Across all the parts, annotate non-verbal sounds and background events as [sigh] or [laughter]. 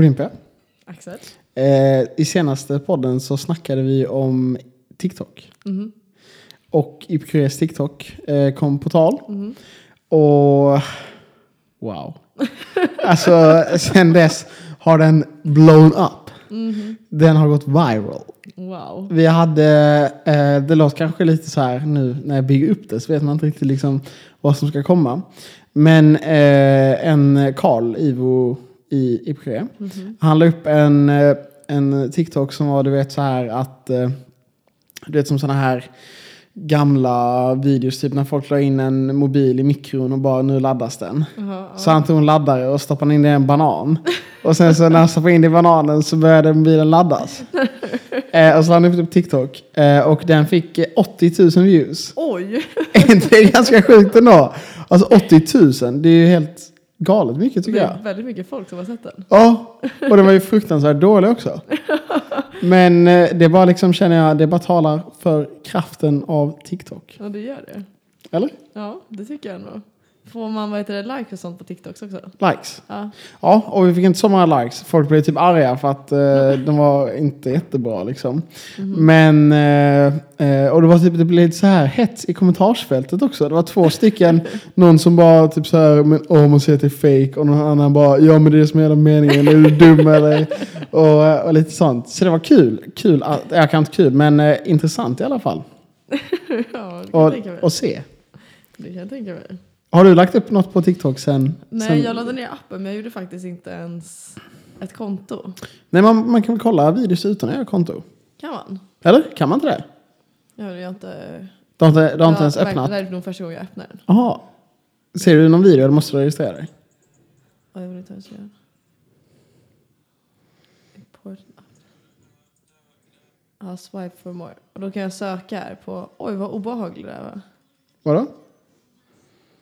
Olympia. Axel? Eh, I senaste podden så snackade vi om TikTok. Mhm. Och Ipkures TikTok eh, kom på tal. Mhm. Och wow. [laughs] alltså sen dess har den blown up. Mhm. Den har gått viral. Wow. Vi hade, eh, det låter kanske lite så här nu när jag bygger upp det så vet man inte riktigt liksom vad som ska komma. Men eh, en Karl, Ivo i Ipkure, Mhm. han la upp en, eh, en TikTok som var du vet så här att, eh, du vet som sådana här gamla videos, typ när folk la in en mobil i mikron och bara nu laddas den. Ja. Så han tog en laddare och stoppade in det i en banan. Och sen så när han stoppade in det i bananen så började mobilen laddas. [laughs] Eh, och så han upp det på TikTok. Eh, och den fick eh, 80 000 views. Oj! [laughs] det är ganska sjukt ändå. Alltså 80 000, det är ju helt galet mycket tycker jag. väldigt mycket folk som har sett den. Ja, och den var ju fruktansvärt dålig också. [laughs] Men eh, det bara liksom känner jag, det bara talar för kraften av TikTok. Ja, det gör det. Eller? Ja, det tycker jag nog. Får man vad heter det, like och sånt på TikToks också? Likes. Ja. Ja, och vi fick inte så många likes. Folk blev typ arga för att eh, de var inte jättebra liksom. Men, eh, eh, och det var typ, det blev lite så här hets i kommentarsfältet också. Det var två stycken, [laughs] någon som bara typ så här, men åh man ser att det är fake och någon annan bara, ja men det är det som är hela meningen, är du dum eller? [laughs] Och, eh, och lite sånt. Så det var kul, kul, jag kan inte kul, men eh, intressant i alla fall. [laughs] ja, det kan jag Och, tänka mig. och se. Det kan jag tänka mig. Har du lagt upp något på TikTok sen? Nej, sen? jag laddade ner appen men jag gjorde faktiskt inte ens ett konto. Nej, man, man kan väl kolla videos utan att göra konto? Kan man? Eller? Kan man inte det? Ja, det har inte... Du har inte, du har inte ens öppnat? Det här är nog första gången jag öppnar den. Jaha. Ser du någon video eller måste du registrera dig? Ja, jag vill inte ens göra. Ja, swipe for more. Och då kan jag söka här på... Oj, vad obehagligt det här var. Vadå?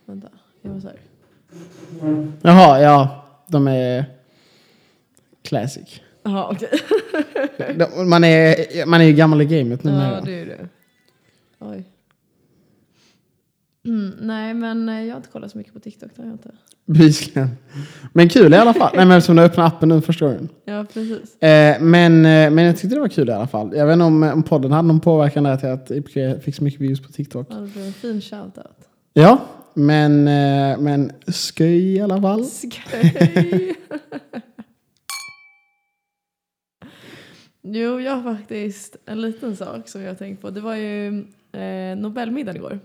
Vänta, jag måste här. Jaha, ja. De är classic. Jaha, okej. De- Man är, man är ju gammal i gamet nu. Ja, det är ju det. Oj. Mm, nej, men eh, jag har inte kollat så mycket på TikTok. Det har jag inte. Bevisligen. Men kul i alla fall. Nej, men eftersom du öppnar appen nu första gången. Ja, precis. Eh, men, eh, men jag tyckte det var kul i alla fall. Jag vet inte om, om podden hade någon påverkan där till att IPK fick så mycket views på TikTok. Ja, det blev en fin shoutout. Ja, men, eh, men sköj i alla fall. Skoj! jo, jag har faktiskt en liten sak som jag har tänkt på. Det var ju eh, Nobelmiddagen igår.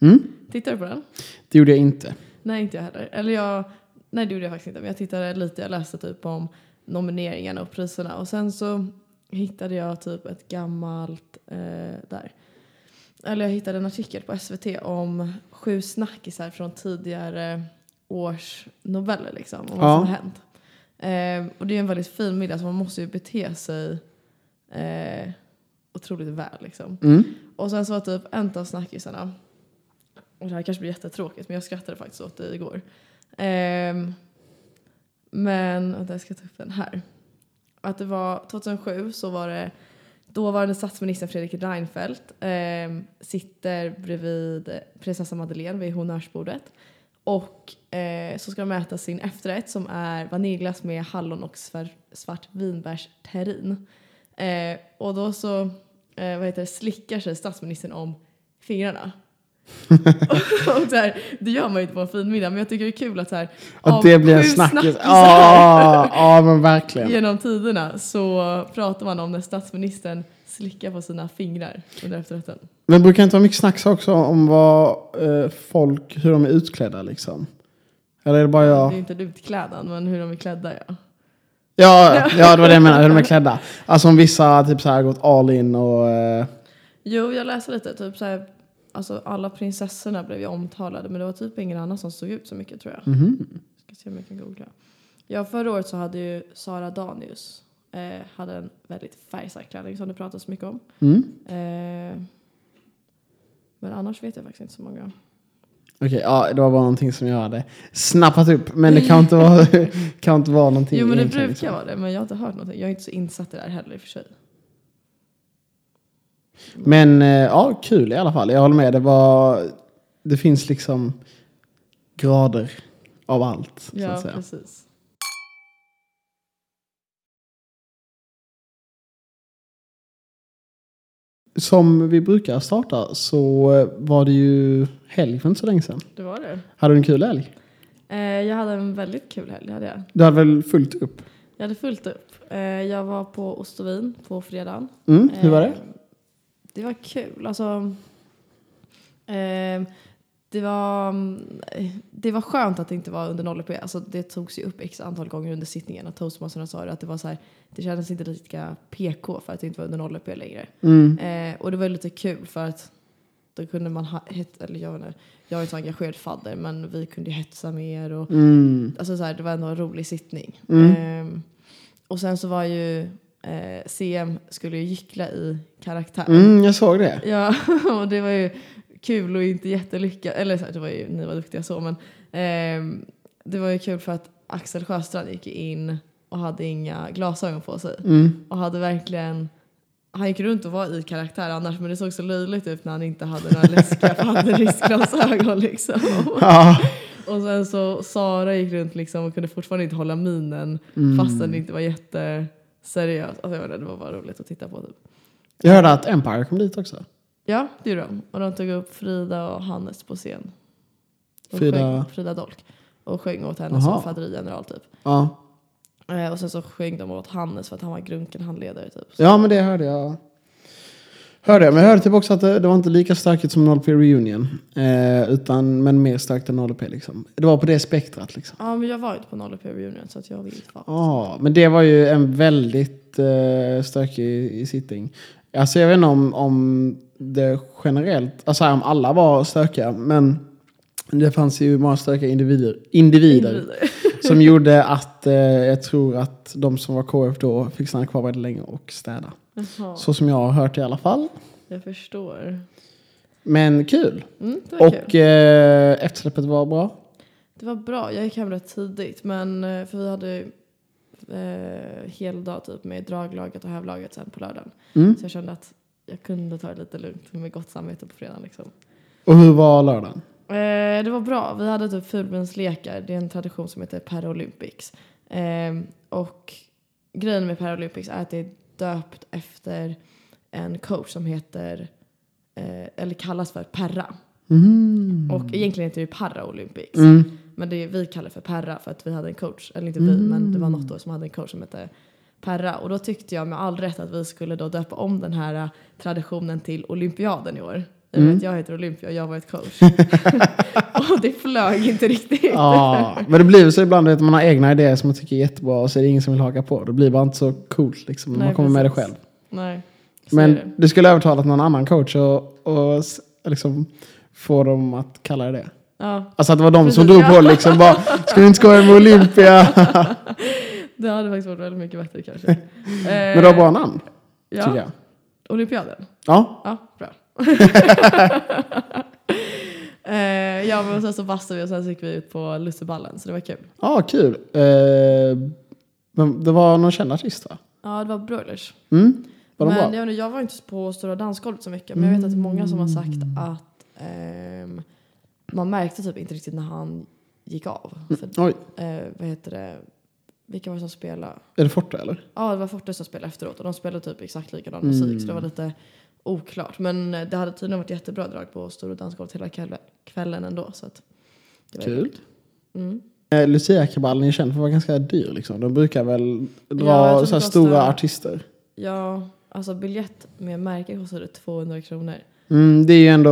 Mm, Tittade du på den? det gjorde jag inte. Nej, inte jag heller. Eller jag, nej, det gjorde jag faktiskt inte. Men jag tittade lite. Jag läste typ om nomineringarna och priserna. Och sen så hittade jag typ ett gammalt eh, där. Eller jag hittade en artikel på SVT om sju snackisar från tidigare års noveller liksom. Om vad Ja. som har hänt. Eh, och det är en väldigt fin middag så man måste ju bete sig eh, otroligt väl liksom. Mm. Och sen så var typ en av snackisarna, och det här kanske blir jättetråkigt men jag skrattade faktiskt åt det igår. Ehm, men, vänta jag ska ta upp den här. Att det var 2007 så var det dåvarande statsministern Fredrik Reinfeldt eh, sitter bredvid prinsessa Madeleine vid honnörsbordet. Och eh, så ska de äta sin efterrätt som är vaniljglass med hallon och svär, svart vinbärsterrin. Eh, och då så eh, vad heter det, slickar sig statsministern om fingrarna och så här, det gör man ju inte på en fin middag men jag tycker det är kul att så här, Att det blir en snackis. Ja, men verkligen. genom tiderna så pratar man om när statsministern slickar på sina fingrar under efterrätten. Men brukar inte vara mycket snacks också om vad eh, folk, hur de är utklädda liksom? Eller är det bara Det är jag? inte utklädnad men hur de är klädda ja. Ja, ja, det var det jag menade, hur de är klädda. Alltså om vissa typ så här gått all in och... Eh, Jo, jag läste lite. Typ så här, alltså alla prinsessorna blev ju omtalade men det var typ ingen annan som såg ut så mycket tror jag. mhm. Ska se om jag kan googla. Ja, förra året så hade ju Sara Danius eh, hade en väldigt färgstark klänning som det pratas mycket om. Mm. Eh, men annars vet jag faktiskt inte så många. Okej, ja, det var bara någonting som jag hade snappat upp. Men det kan inte vara, [laughs] kan inte vara någonting Jo men det brukar liksom. vara det men jag har inte hört någonting. Jag är inte så insatt i det här heller i och för sig. Men eh, ja, kul i alla fall. Jag håller med. Det, var, det finns liksom grader av allt. Ja, så att säga. precis. Som vi brukar starta så var det ju helg för inte så länge sedan. Det var det. Hade du en kul helg? Eh, jag hade en väldigt kul helg. Hade jag. Du hade väl fullt upp? Jag hade fullt upp. Eh, jag var på Ost och vin på fredagen. Mm, hur var det? Det var kul. Alltså, eh, det, var, mm, det var skönt att det inte var under 0 alltså, Det togs ju upp x antal gånger under sittningen. Och toastmasterna sa det, att det var så här, det kändes inte lika PK för att det inte var under 0 längre. Mm. Eh, och det var lite kul för att då kunde man, ha, het, eller jag, vet inte, jag är inte så engagerad fadder men vi kunde ju hetsa mer och Mm. alltså så här, det var ändå en rolig sittning. Mm. Ehm, och sen så var ju eh, CM skulle ju gyckla i karaktär. Mm, jag såg det. Ja, [laughs] och det var ju kul och inte jättelyckat. Eller så här, det var ju, ni var duktiga så men ehm, det var ju kul för att Axel Sjöstrand gick in och hade inga glasögon på sig. Mm. Och hade verkligen han gick runt och var i karaktär annars men det såg så löjligt ut när han inte hade några läskiga [laughs] fadderriskglasögon liksom. Ja. Och sen så Sara gick runt liksom och kunde fortfarande inte hålla minen Mm. fastän det inte var jätteseriöst. Alltså jag vet inte, det var bara roligt att titta på typ. Jag hörde att Empire kom dit också. Ja, det gjorde de. Och de tog upp Frida och Hannes på scen. Och Frida- Sjöng, Frida Dolk. Och sjöng åt henne Aha. som faderigeneral typ. Ja. Eh, och sen så sjöng de åt Hannes för att han var grunken handledare typ. Så- ja, men det hörde jag. Hörde jag. Men jag hörde typ också att det, det var inte lika starkt som 0P Reunion. Eh, utan, men mer starkt än 0P liksom. Det var på det spektrat liksom. Ja, men jag var inte på 0 P reunion så att jag vet. Ja, men det var ju en väldigt uh, stökig i sitting. Alltså jag vet inte om, om det generellt, alltså om alla var stökiga, men det fanns ju många stökiga individer, individer som gjorde att eh, jag tror att de som var KF då fick stanna kvar väldigt länge och städa. Jaha, Så som jag har hört i alla fall. jag förstår. Men kul. Mm, det var Och kul. eh, eftersläppet var bra. Det var bra. Jag gick hem rätt tidigt. Men eh, för vi hade eh, hel dag typ med draglaget och hävlaget sen på lördagen. Mm. Så jag kände att jag kunde ta det lite lugnt med gott samvete på fredagen. Liksom. Och hur var lördagen? Eh, det var bra. Vi hade typ fulbenslekar. Det är en tradition som heter Paralympics. Eh, och grejen med Paralympics är att det är döpt efter en coach som heter, eh, eller kallas för Perra. Mm. Och egentligen heter det Paralympics. Mm. Men det vi kallar för Perra för att vi hade en coach, eller inte vi, men det var något år som hade en coach som hette Perra. Och då tyckte jag med all rätt att vi skulle då döpa om den här eh, traditionen till Olympiaden i år. I och med att jag heter Olympia och jag var ett coach. [laughs] [laughs] och det flög inte riktigt. Ja, men det blir så ibland att man har egna idéer som man tycker är jättebra och så är det ingen som vill haka på. Det blir bara inte så coolt liksom när Nej, man kommer med det precis. själv. Nej, Men det. du skulle övertalat någon annan coach och, och liksom få dem att kalla det det. Ja, Alltså att det var de som Precis, drog ja. på liksom bara, ska vi inte skoja med Olympia? [laughs] det hade faktiskt varit väldigt mycket bättre kanske. [laughs] Men det var bra namn, tycker ja, jag. Olympiaden. Ja, Ja, bra. Eh, ja, men sen så bastade vi och sen så gick vi ut på Lusseballen så det var kul. ja kul. Eh, men det var någon känd artist va? Ja, det var Broilers. Mm? Var de men bra? Mm. jag, jag var inte på Stora dansgolvet så mycket. Men jag vet att det är många som har sagt att ehm, man märkte typ inte riktigt när han gick av. För, Oj, eh, vad heter det? Vilka var det som spelade? är det Forte eller? Ja, det var Forte som spelade efteråt och de spelade typ exakt likadan Mm. musik så det var lite oklart. Men eh, det hade tydligen varit jättebra drag på Stora dansgolvet hela kväll- kvällen ändå. Så att Kul. Mm. Eh, Lucia-kabalen är känd för att vara ganska dyr liksom. De brukar väl Ja, dra tror så stora kostar- artister. Ja, alltså biljett med märke kostade 200 kronor. Mm, det är ju ändå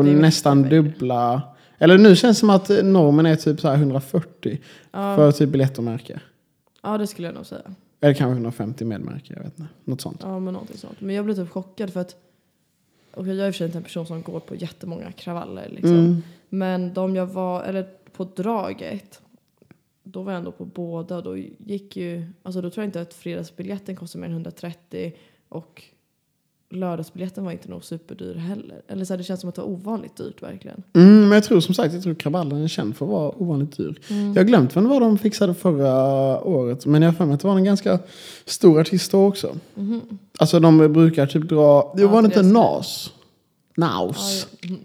är nästan dubbla. Eller nu känns det som att normen är typ så här 140 Ja, för typ biljett och märke. ja, det skulle jag nog säga. Eller kanske 150 med märke, jag vet inte. Något sånt. Ja, men någonting sånt. Men jag blev typ chockad för att och jag är i och för sig inte en person som går på jättemånga kravaller. Liksom. Mm. Men de jag var, eller på draget, då var jag ändå på båda. Då gick ju, alltså då tror jag inte att fredagsbiljetten kostade mer än 130 och lördagsbiljetten var inte nog superdyr heller. Eller så här, det känns som att det var ovanligt dyrt verkligen. Mm, men jag tror som sagt, jag tror kraballen är känd för att vara ovanligt dyr. Mm. Jag har glömt vem det var de fixade förra året. Men jag har för mig att det var en ganska stor artist då också. Mhm. Alltså de brukar typ dra, det Ja, var det inte. Nas? Naus. ja,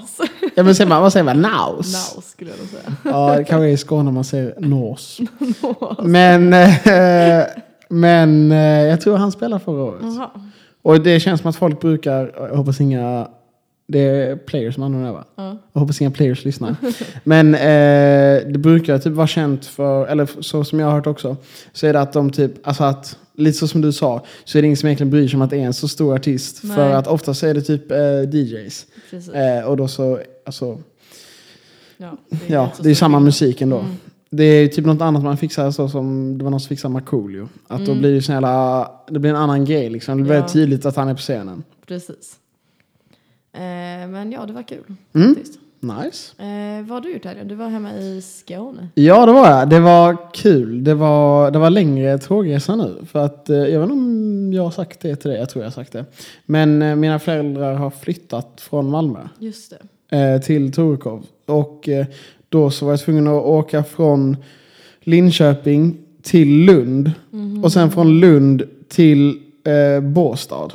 Nas. Ja men säger man, vad säger man? Naus? Naus skulle jag nog säga. Ja, det kanske är i Skåne man säger nås. [laughs] Men, eh, men eh, jag tror han spelade förra året. Jaha. Och det känns som att folk brukar, jag hoppas inga, det är players som använder det va? Ja. Jag hoppas inga players lyssnar. Men eh, det brukar typ vara känt för, eller så som jag har hört också, så är det att de typ, alltså att, lite så som du sa, så är det ingen som egentligen bryr sig om att det är en så stor artist. Nej. För att oftast är det typ eh, DJs. Eh, och då så, alltså, ja, ja, det är stor samma musik ändå. Mm. Det är typ något annat man fixar så som, det var någon som fixade Markoolio. Att då Mm. blir det sån jävla, det blir en annan grej liksom. Det blir Ja. väldigt tydligt att han är på scenen. Precis. Eh, men ja, det var kul Mm. faktiskt. Nice. Eh, vad har du gjort här? Du var hemma i Skåne. Ja, det var jag. Det var kul. Det var, det var längre tågresa nu. För att, eh, jag vet inte om jag har sagt det till dig. Jag tror jag har sagt det. Men eh, mina föräldrar har flyttat från Malmö Just det. eh, till Torekov. Och eh, då så var jag tvungen att åka från Linköping till Lund. Mhm. Och sen från Lund till eh, Båstad.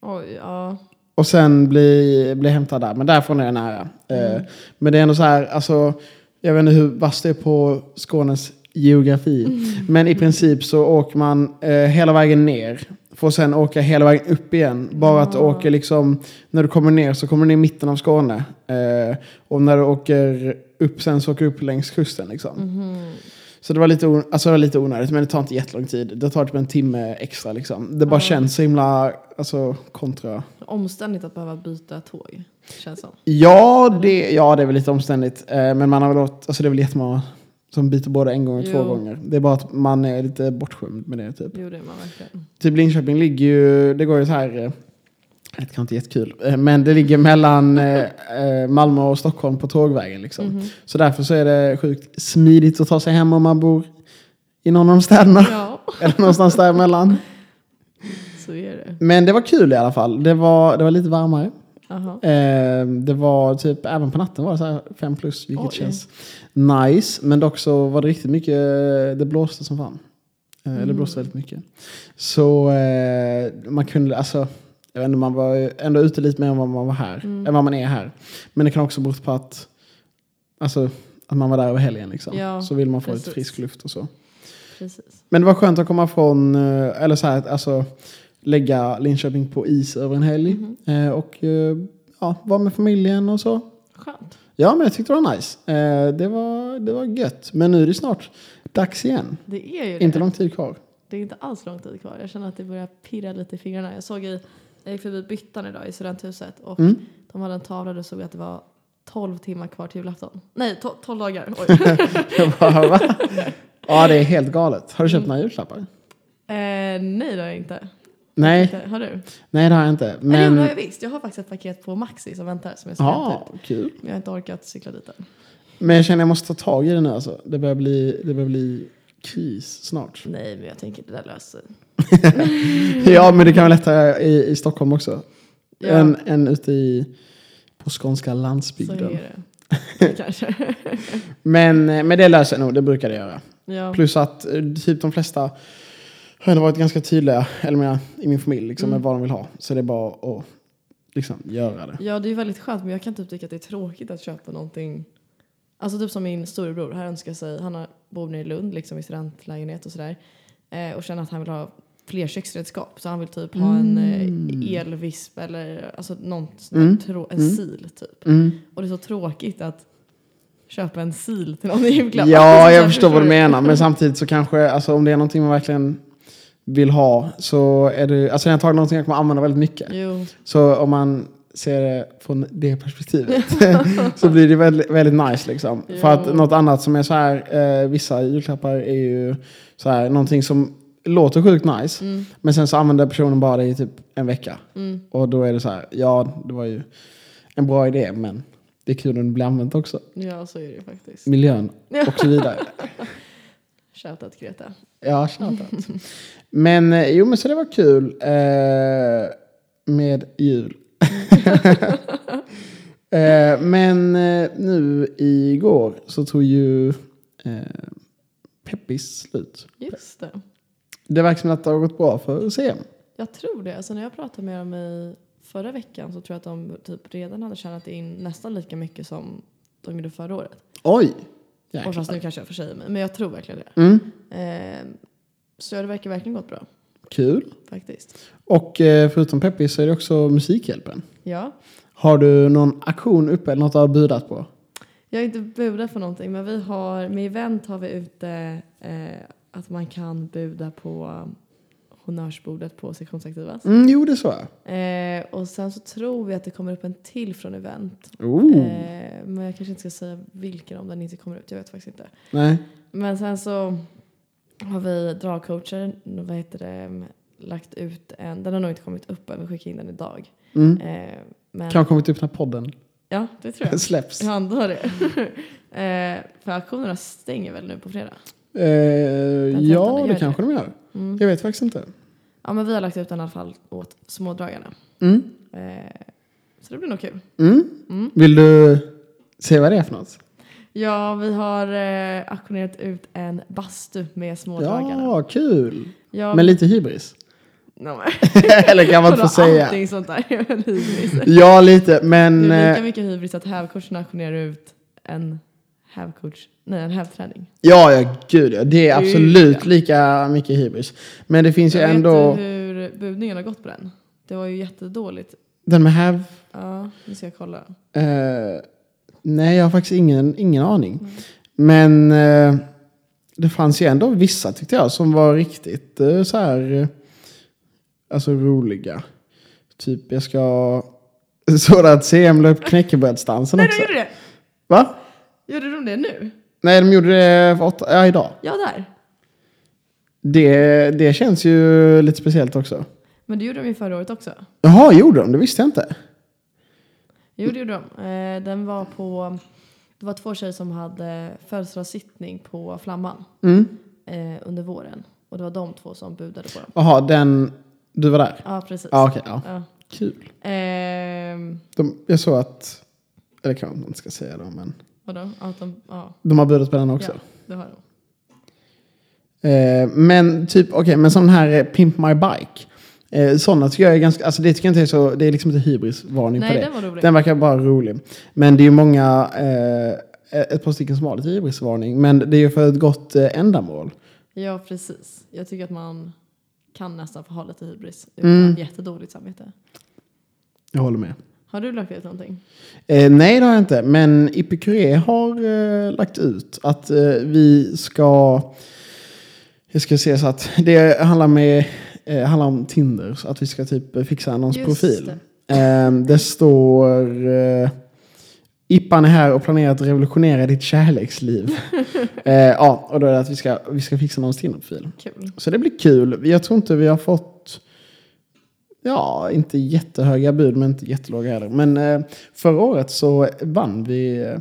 Oj, ja. Och sen bli, bli hämtad där. Men därifrån är det nära. Eh, men det är ändå så här, alltså, jag vet inte hur vasst det är på Skånes geografi. Men i princip så åker man eh, hela vägen ner. Får sen åka hela vägen upp igen. Bara att du åker liksom, när du kommer ner så kommer du ner i mitten av Skåne. Eh, och när du åker upp sen så du upp längs kusten liksom. Mhm. Så det var, lite alltså det var lite onödigt, men det tar inte jättelång tid. Det tar typ en timme extra liksom. Det bara Ja. känns så himla, alltså kontra. Omständigt att behöva byta tåg, känns som. Ja det, ja, det är väl lite omständigt. Eh, men man har väl åt, alltså det är väl jättemånga som byter både en gång och två Jo. gånger. Det är bara att man är lite bortskämd med det typ. Jo, det är man verkligen. Typ Linköping ligger ju, det går ju så här, eh, det kan inte jättekul, eh, men det ligger mellan [laughs] eh, eh, Malmö och Stockholm på tågvägen liksom. Mhm. Så därför så är det sjukt smidigt att ta sig hem om man bor i någon av de städerna. Ja, [laughs] Eller någonstans däremellan. [laughs] så är det. Men det var kul i alla fall. Det var, det var lite varmare. Eh, det var typ, även på natten var det så här fem plus, vilket Oj. känns nice. Men dock så var det riktigt mycket, det blåste som fan. Eh, Eller blåste väldigt mycket. Så man kunde, alltså, jag vet inte, man var ändå ute lite mer än vad man var här. Än vad man är här. Men det kan också bero på att, alltså, att man var där över helgen liksom. Ja, så vill man få lite precis. frisk luft och så. Precis. Men det var skönt att komma från, eh, eller så här, alltså lägga Linköping på is över en helg. Eh, och eh, ja, vara med familjen och så. Skönt. Ja, men jag tyckte det var nice. Det, var, det var gött. Men nu är det snart dags igen. Det är ju det. Inte lång tid kvar. Det är inte alls lång tid kvar. Jag känner att det börjar pirra lite i fingrarna. Jag såg i, jag gick förbi Byttan idag i studenthuset och Mm. de hade en tavla där det stod att det var 12 timmar kvar till julafton. Nej, to- 12 dagar. Oj. Jag bara, va? ja, det är helt galet. Har du köpt några julklappar? eh, nej, det har jag inte. Nej, Inte. Har du? nej det har jag inte. Nej, jo, det Men, har jag visst. Jag har faktiskt ett paket på Maxi som väntar som jag ska hämta ja, ut. kul. Men jag har inte orkat cykla dit än. Men jag känner att jag måste ta tag i det nu alltså. Det börjar bli, det börjar bli kris snart. Nej, men jag tänker det där löser [laughs] ja, men det kan vara lättare i, i Stockholm också. Ja. Än, än ute i, på skånska Så landsbygden. är det. [laughs] Kanske. Men, men det löser nog, det brukar det göra. Ja. Plus att eh, typ de flesta har ändå varit ganska tydliga, eller menar, i min familj, liksom, Mm. med vad de vill ha. Så det är bara att liksom, göra det. ja, det är väldigt skönt men jag kan typ tycka att det är tråkigt att köpa någonting. Alltså typ som min storebror, han önskar sig, han har, bor nere i Lund liksom i studentlägenhet och sådär. Eh, och känner att han vill ha fler köksredskap. Så han vill typ ha en eh, elvisp eller alltså någon Mm. en Mm. sil typ. Mm. Och det är så tråkigt att köpa en sil till någon i julklapp. Ja, Alltså, jag förstår vad du menar. Men samtidigt så kanske, alltså, om det är någonting man verkligen vill ha så är det, alltså det är antagligen någonting jag kommer använda väldigt mycket. Jo, Så om man ser det från det perspektivet [laughs] så blir det väldigt, väldigt nice liksom. Ja. För att något annat som är så här, eh, vissa julklappar är ju så här, någonting som låter sjukt nice. mm, Men sen så använder personen bara det i typ en vecka. mm. Och då är det så här, ja det var ju en bra idé men det är kul om det blir använt också. ja så är det faktiskt. Miljön och så vidare. [laughs] Shoutout Greta. Ja, shoutout. Men eh, jo, men så det var kul eh, med jul. [laughs] eh, men eh, nu igår så tog ju eh, Peppis slut. Just det. Det verkar som att det har gått bra för CM. Jag tror det. Alltså när jag pratade med dem i förra veckan så tror jag att de typ redan hade tjänat in nästan lika mycket som de gjorde förra året. Oj! Och fast nu Jäklar. kanske jag försäger mig, men jag tror verkligen det. Mm. Så det verkar verkligen gått bra. Kul. faktiskt. Och eh, förutom Peppis så är det också Musikhjälpen. Ja. Har du någon aktion uppe eller något du har budat på? Jag har inte budat på någonting men vi har, med event har vi ute eh, att man kan buda på honnörsbordet på sektionsaktivas. Mm, jo, det sa jag. Eh, och sen så tror vi att det kommer upp en till från event. Oh. Eh, men jag kanske inte ska säga vilken om den inte kommer ut, jag vet faktiskt inte. Nej. Men sen så har vi dragcoacher, vad heter det, lagt ut en, den har nog inte kommit upp än, vi skickar in den idag. Mm. Eh, men, Kan ha kommit upp när podden Ja, det tror jag. [laughs] släpps. Jag antar det. [laughs] eh, för auktionerna stänger väl nu på fredag? Eh, ja, det det. kanske de gör. Mm. Jag vet faktiskt inte. Ja, men vi har lagt ut den i alla fall åt smådragarna. Mm. Eh, så det blir nog kul. Mm. Mm. Vill du se vad det är för något? Ja, vi har eh, auktionerat ut en bastu med smådragarna. Ja, kul. Ja, Men lite hybris. no, [laughs] eller kan man inte få säga. Allting sånt där är väl hybris. Ja, lite. Men... Det är lika eh, mycket hybris att hävcoachen auktionerar ut en hävcoach, nej en hävträning. Ja, ja, gud ja. Det är absolut ja. lika mycket hybris. Men det finns ju Jag ändå... vet hur budningen har gått på den. Det var ju jättedåligt. Den med häv... Ja, nu ska jag kolla. Eh, nej, jag har faktiskt ingen, ingen aning. Men eh, det fanns ju ändå vissa tyckte jag som var riktigt eh, så här... Eh, alltså roliga. Typ, jag ska... [laughs] Såg att CM la upp knäckebrödsdansen Nej, också? de gjorde det! Va? Gjorde de det nu? Nej, de gjorde det för åtta, ja, idag. Ja, där. Det, det känns ju lite speciellt också. Men det gjorde de ju förra året också. Jaha, gjorde de? Det visste jag inte. Jo, det gjorde de. Eh, den var på... Det var två tjejer som hade födelsedagssittning på Flamman Mm. eh, under våren. Och det var de två som budade på dem. Jaha, den... Du var där? Ja, precis. Ja, okej. ja. Ja. Kul. Ehm, De, jag såg att... Eller kanske man inte ska säga det, men... vadå? Att de, ja, De har budat på den också. ja, det har de. Eh, men typ, okej, men sån här eh, Pimp My Bike. Eh, sådana tycker jag är ganska... Alltså det tycker jag inte är så... Det är liksom inte hybrisvarning Nej, på det. den var rolig. Den verkar bara rolig. Men det är ju många... Eh, ett par stycken som har lite hybrisvarning. Men det är ju för ett gott eh, ändamål. Ja, precis. Jag tycker att man kan nästan få ha lite hybris utan Mm. jättedåligt samvete. Jag håller med. Har du lagt ut någonting? Eh, nej, det har jag inte. Men Epicuré har eh, lagt ut att eh, vi ska... Jag ska se så att det handlar, med, eh, handlar om Tinder. Så att vi ska typ fixa någons Just profil. Eh, det står... Eh, Ippan är här och planerar att revolutionera ditt kärleksliv. [laughs] eh, ja, och då är det att vi ska, vi ska fixa någons Tinder-profil. Kul. Så det blir kul. Jag tror inte vi har fått, ja, inte jättehöga bud men inte jättelåga heller. Men eh, förra året så vann vi, eh,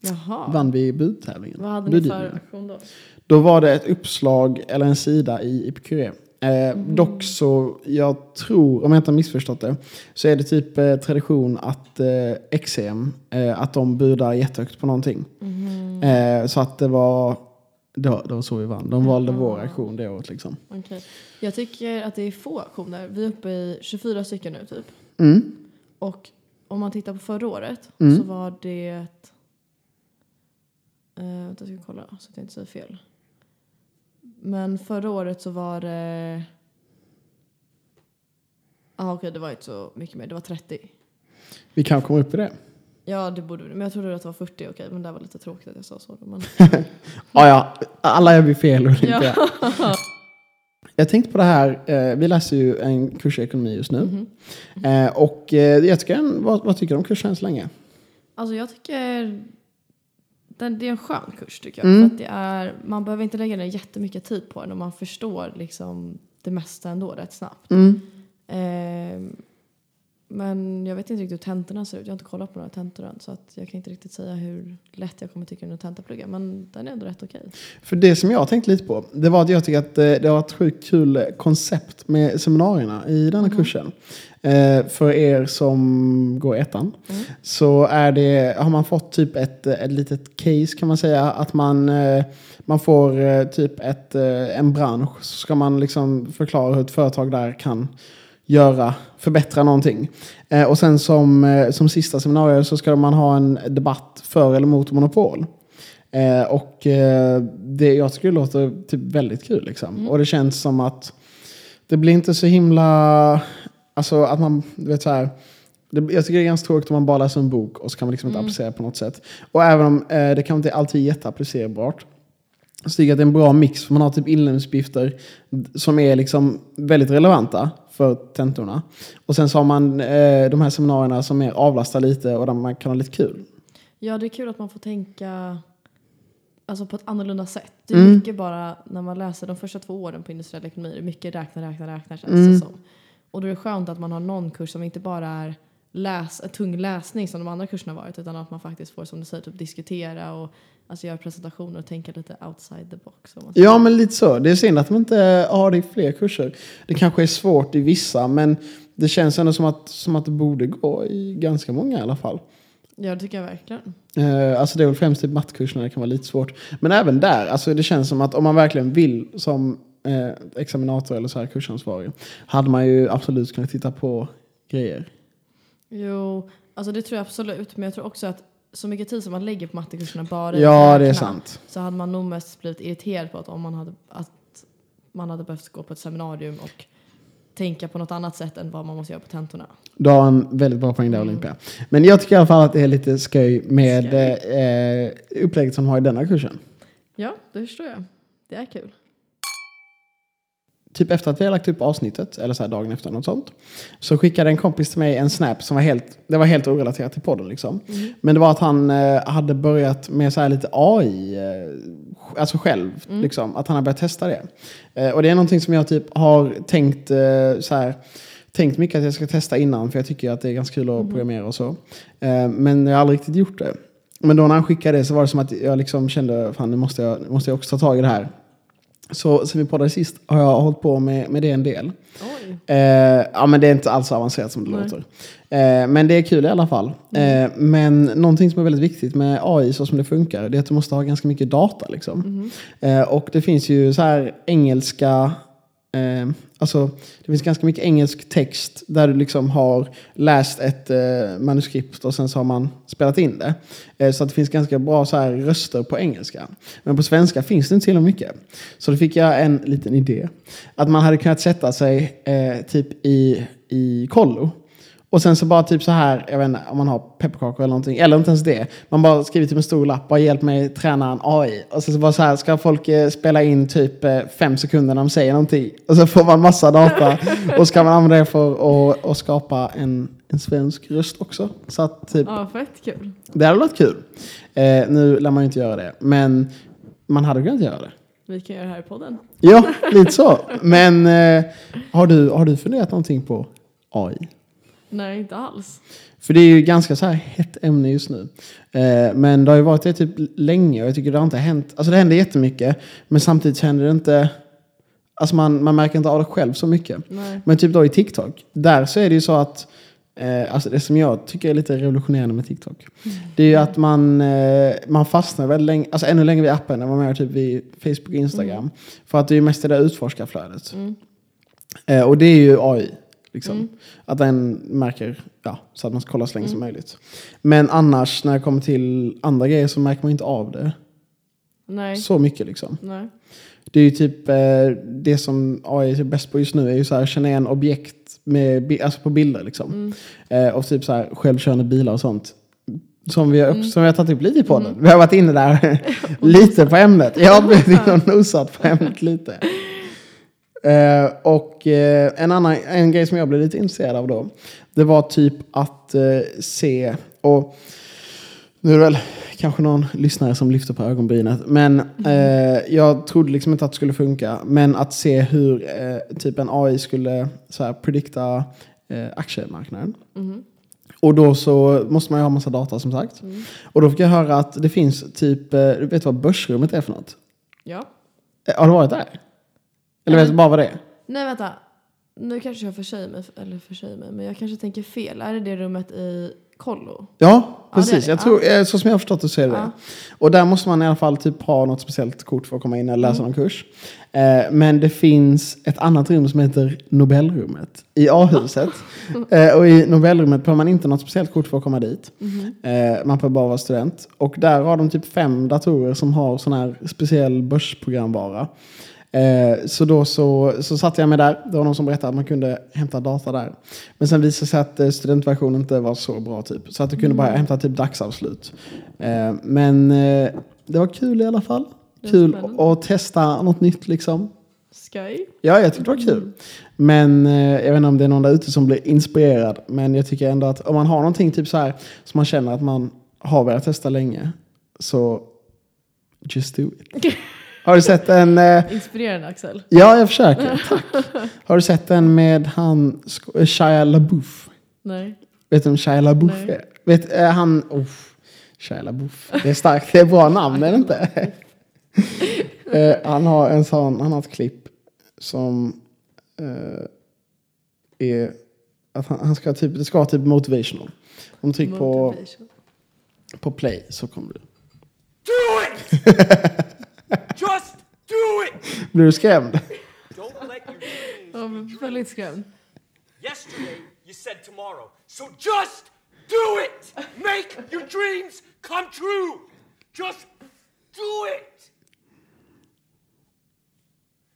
Jaha. vann vi budtävlingen. Vad hade ni för Budgivningen. aktion då? Då var det ett uppslag eller en sida i Epicuré. Eh, Mm. Dock så, jag tror, om jag inte har missförstått det, så är det typ eh, tradition att eh, XM, eh, att de budar jättehögt på någonting. Eh, så att det var, det var, det var så vi vann. De valde Jaha. vår aktion det året liksom. Okej. Jag tycker att det är få aktioner. Vi är uppe i 24 stycken nu typ. Mm. Och om man tittar på förra året Mm. så var det... Eh, vänta, jag ska kolla så att jag inte säger fel. Men förra året så var det... Ja okej, det var inte så mycket mer. Det var 30. Vi kan komma upp i det. Ja, det borde vi. Men jag trodde att det var 40. Okej, men det var lite tråkigt att jag sa så. Men... Ja, [laughs] ja, alla gör vi fel. Och inte ja. jag. [laughs] jag tänkte på det här, eh, vi läser ju en kurs i ekonomi just nu. Mhm. Eh, och eh, jag tycker, en- vad, vad tycker du om kursen så länge? Alltså jag tycker det är en skön kurs tycker jag. Mm. För att det är, man behöver inte lägga ner jättemycket tid på den och man förstår liksom det mesta ändå rätt snabbt. Mm. Ehm, men jag vet inte riktigt hur tentorna ser ut. Jag har inte kollat på några tentor än så att jag kan inte riktigt säga hur lätt jag kommer tycka den tentaplugga. Men den är ändå rätt okej. För det som jag tänkt lite på, det var att jag tycker att eh, det har varit ett sjukt kul eh, koncept med seminarierna i denna Mhm. kursen. Eh, för er som går ettan Mm. så är det, har man fått typ ett, ett litet case kan man säga. Att man, eh, man får eh, typ ett, eh, en bransch så ska man liksom förklara hur ett företag där kan göra, förbättra någonting. Eh, och sen som, eh, som sista seminarium så ska man ha en debatt för eller mot monopol. Eh, och eh, det, jag tycker det låter typ väldigt kul liksom. Mm. Och det känns som att det blir inte så himla, alltså att man, du vet så här, det, jag tycker det är ganska tråkigt om man bara läser en bok och så kan man liksom inte Mm. applicera på något sätt. Och även om eh, det kan inte alltid vara jätteapplicerbart. Så tycker jag att det är en bra mix, för man har typ inlämningsuppgifter som är liksom väldigt relevanta för tentorna. Och sen så har man eh, de här seminarierna som är avlastar lite och där man kan ha lite kul. Ja, det är kul att man får tänka alltså, på ett annorlunda sätt. Det är Mm. mycket bara när man läser de första två åren på industriell ekonomi. Det är mycket räkna, räkna, räkna känns Mm. det som. Och då är det skönt att man har någon kurs som inte bara är läs, tung läsning som de andra kurserna varit utan att man faktiskt får som du säger typ diskutera och alltså, göra presentationer och tänka lite outside the box. man. Ja, men lite så. Det är synd att de inte har det i fler kurser. Det kanske är svårt i vissa, men det känns ändå som att, som att det borde gå i ganska många i alla fall. ja, det tycker jag verkligen. Eh, alltså det är väl främst typ mattkurserna det kan vara lite svårt. Men även där, alltså det känns som att om man verkligen vill som eh, examinator eller så här kursansvarig, hade man ju absolut kunnat titta på grejer. Jo, alltså det tror jag absolut. Men jag tror också att så mycket tid som man lägger på mattekurserna bara Ja, det är sant. Så hade man nog mest blivit irriterad på att om man hade, att man hade behövt gå på ett seminarium och tänka på något annat sätt än vad man måste göra på tentorna. Du har en väldigt bra poäng där Olympia. Men jag tycker i alla fall att det är lite skoj med eh, upplägget som de har i denna kursen. Ja, det förstår jag. Det är kul. Typ efter att vi har lagt upp avsnittet, eller så här dagen efter något sånt, så skickade en kompis till mig en snap som var helt, det var helt orelaterat till podden liksom. Men det var att han eh, hade börjat med så här lite AI, eh, alltså själv, liksom, att han har börjat testa det. Eh, och det är någonting som jag typ har tänkt eh, så här, tänkt mycket att jag ska testa innan, för jag tycker att det är ganska kul att programmera och så. Eh, men jag har aldrig riktigt gjort det. Men då när han skickade det så var det som att jag liksom kände, fan nu måste jag, måste jag också ta tag i det här. Så sen vi poddade sist har jag hållit på med, med det en del. Eh, ja men det är inte alls så avancerat som det Nej. låter. Eh, men det är kul i alla fall. Eh, men någonting som är väldigt viktigt med AI så som det funkar, det är att du måste ha ganska mycket data. Liksom. Eh, och det finns ju så här engelska, eh, alltså det finns ganska mycket engelsk text där du liksom har läst ett eh, manuskript och sen så har man spelat in det. Eh, så att det finns ganska bra så här röster på engelska. Men på svenska finns det inte så himla mycket. Så då fick jag en liten idé. Att man hade kunnat sätta sig eh, typ i, i kollo. Och sen så bara typ så här, jag vet inte om man har pepparkakor eller någonting, eller inte ens det. Man bara skriver typ en stor lapp, bara hjälp mig träna en AI. Och sen så bara så här, ska folk eh, spela in typ eh, fem sekunder när de säger någonting. Och så får man massa data. [laughs] och så kan man använda det för att att skapa en, en svensk röst också. Så att typ, Ja, fett kul. det hade varit kul. Eh, nu lär man ju inte göra det, men man hade kunnat göra det. Vi kan göra det här i podden. Ja, [laughs] lite så. Men eh, har, du, har du funderat någonting på AI? Nej, inte alls. För det är ju ganska så här hett ämne just nu. Eh, men det har ju varit det typ länge och jag tycker det har inte hänt. Alltså det händer jättemycket. Men samtidigt händer det inte. Alltså man, man märker inte av det själv så mycket. Nej. Men typ då i TikTok. Där så är det ju så att. Eh, alltså det som jag tycker är lite revolutionerande med TikTok. Det är ju att man, eh, man fastnar väldigt länge. Alltså ännu längre vid appen än vad man gör typ vid Facebook och Instagram. För att det är ju mest det där utforskarflödet. Mm. Eh, och det är ju AI. Liksom. Mm. Att den märker, ja, så att man ska kolla så länge som möjligt. Men annars när det kommer till andra grejer så märker man inte av det Nej. så mycket. Liksom. Nej. Det är ju typ eh, det som AI är bäst på just nu är ju så här känna igen objekt med, alltså på bilder liksom. Mm. Eh, och typ så här självkörande bilar och sånt. Som vi, har, Mm. som vi har tagit upp lite i podden. Vi har varit inne där [laughs] lite på ämnet. Jag har blivit nosat på ämnet lite. Eh, och eh, en annan en grej som jag blev lite intresserad av då. Det var typ att eh, se, och nu är det väl kanske någon lyssnare som lyfter på ögonbrynet. Men eh, jag trodde liksom inte att det skulle funka. Men att se hur eh, typ en AI skulle så här, predikta aktiemarknaden. Mhm. Och då så måste man ju ha massa data som sagt. Mm. Och då fick jag höra att det finns typ, du vet vad börsrummet är för något? Ja. Har du varit där? Eller vet du bara vad det är? Nej, vänta. Nu kanske jag försäger mig, eller försäger mig, men jag kanske tänker fel. Är det det rummet i kollo? Ja, Ja, precis. det är det. Jag tror, eh, så som jag har förstått det så är det Ja. det. Och där måste man i alla fall typ ha något speciellt kort för att komma in eller läsa någon kurs. Eh, men det finns ett annat rum som heter Nobelrummet i A-huset. [laughs] eh, och i Nobelrummet behöver man inte något speciellt kort för att komma dit. Eh, man behöver bara vara student. Och där har de typ fem datorer som har sån här speciell börsprogramvara. Eh, så då så, så satte jag mig där. Det var någon som berättade att man kunde hämta data där. Men sen visade det sig att eh, studentversionen inte var så bra typ. Så att du kunde bara hämta typ dagsavslut. Eh, men eh, det var kul i alla fall. Kul att testa något nytt liksom. Sky. Ja, jag tyckte det var kul. Men eh, jag vet inte om det är någon där ute som blir inspirerad. Men jag tycker ändå att om man har någonting typ så här som man känner att man har velat testa länge. Så just do it. [laughs] Har du sett en... Eh, Inspirerande Axel. ja, jag försöker. Tack. Har du sett en med han eh, Shia LaBeouf? Nej. Vet du vem Shia LaBeouf Nej. är? Vet, eh, han... Oh, Shia LaBeouf. Det är starkt. Det är bra namn, är det inte? [laughs] eh, han har en sån... Han har ett klipp som eh, är... Att han, han ska typ, det ska vara typ motivational. Om du trycker på, på play så kommer du... Do it! [laughs] Just do it! Blir du skrämd? Don't let your dreams Ja, men väldigt skrämd. Yesterday, you said tomorrow. So just do it! Make your dreams come true! Just do it!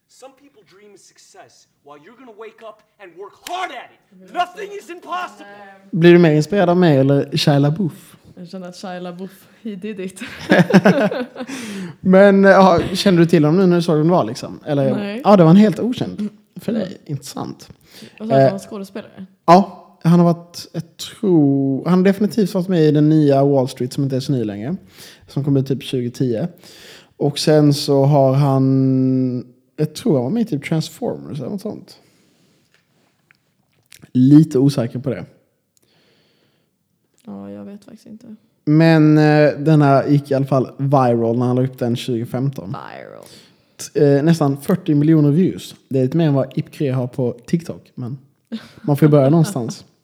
Some people dream of success while you're gonna wake up and work hard at it. Nothing is impossible. Blir du mer inspirerad av mig eller Shia LaBeouf? Jag känner att Shia LaBeouf, he did it. [laughs] Men eh, ja, kände du till honom nu när du såg vem det var liksom? Eller, Nej. Ja, det var en helt okänd för dig. Intressant. Vad sa du, Eh. han skådespelare? Ja, han har varit, jag tror, han har definitivt varit med i den nya Wall Street som inte är så ny längre. Som kom ut typ 2010. Och sen så har han, jag tror han var med i typ Transformers eller något sånt. Lite osäker på det. Ja, jag vet faktiskt inte. Men eh, den här gick i alla fall viral när han la upp den 2015. Viral. T- eh, nästan 40 miljoner views. Det är lite mer än vad Ipcre har på TikTok. Men man får ju börja någonstans. [laughs]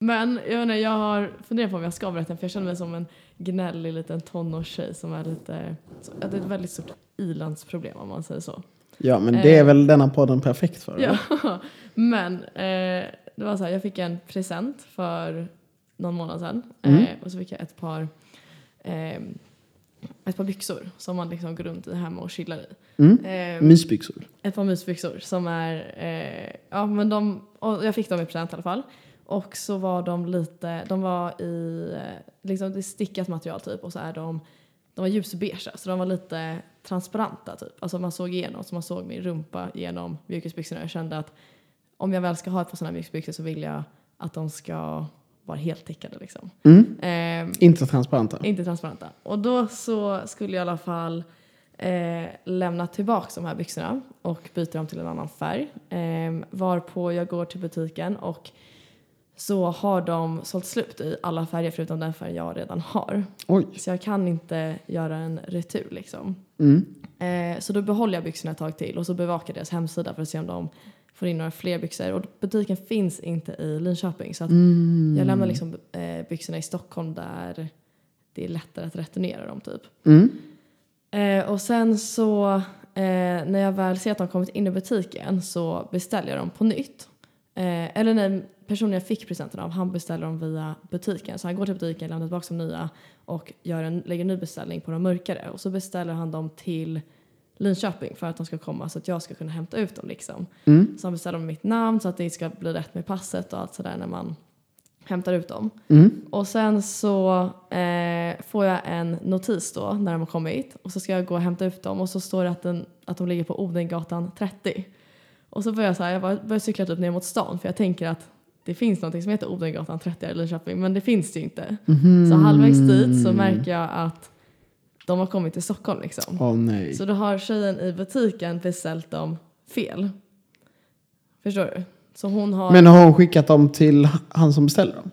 Men jag, vet inte, jag har funderat på om jag ska berätta för jag känner mig som en gnällig liten tonårstjej som är lite... Det är ett väldigt stort ilandsproblem om man säger så. Ja, men det är väl denna podden perfekt för? eller? Ja, [laughs] men eh, det var så här, jag fick en present för någon månad sedan. Mm. Eh, och så fick jag ett par, eh, ett par byxor som man liksom går runt i hemma och chillar i. Mm. Eh, Mysbyxor. ett par mysbyxor som är, eh, ja men de, och jag fick dem i present i alla fall. Och så var de lite, de var i, eh, liksom det stickat material typ och så är de, de var ljusbeiga så de var lite transparenta typ. Alltså man såg igenom, så man såg min rumpa genom mjukisbyxorna. Jag kände att om jag väl ska ha ett par sådana mjukisbyxor så vill jag att de ska vara helt täckande liksom. Mm. Ehm, Inte transparenta. inte transparenta. Och då så skulle jag i alla fall eh, lämna tillbaka de här byxorna och byta dem till en annan färg. Eh, varpå jag går till butiken och så har de sålt slut i alla färger förutom den färg jag redan har. Oj. Så jag kan inte göra en retur liksom. Mm. Eh, så då behåller jag byxorna ett tag till och så bevakar deras hemsida för att se om de får in några fler byxor. Och butiken finns inte i Linköping så Mm. jag lämnar liksom eh, byxorna i Stockholm där det är lättare att returnera dem typ. Mm. Eh, och sen så eh, när jag väl ser att de kommit in i butiken så beställer jag dem på nytt. Eh, eller nej, personen jag fick presenten av han beställer dem via butiken. Så han går till butiken, lämnar tillbaka de nya och gör en, lägger en ny beställning på de mörkare. Och så beställer han dem till Linköping för att de ska komma så att jag ska kunna hämta ut dem liksom. Mm. Så han med mitt namn så att det ska bli rätt med passet och allt sådär när man hämtar ut dem. Mm. Och sen så eh, får jag en notis då när de har kommit och så ska jag gå och hämta ut dem och så står det att, den, att de ligger på Odengatan 30. Och så börjar jag så här, jag börjar cykla typ ner mot stan för jag tänker att det finns något som heter Odengatan 30 här i Linköping men det finns det ju inte. Så halvvägs dit så märker jag att de har kommit till Stockholm liksom. Åh nej. Så då har tjejen i butiken beställt dem fel. Förstår du? Så hon har... Men har hon skickat dem till han som beställer dem?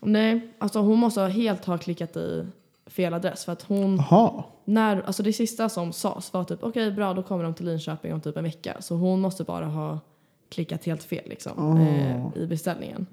Nej, alltså hon måste helt ha klickat i fel adress för att hon, när, alltså det sista som sades var typ okej bra då kommer de till Linköping om typ en vecka. Så hon måste bara ha klickat helt fel liksom Ah. eh, i beställningen.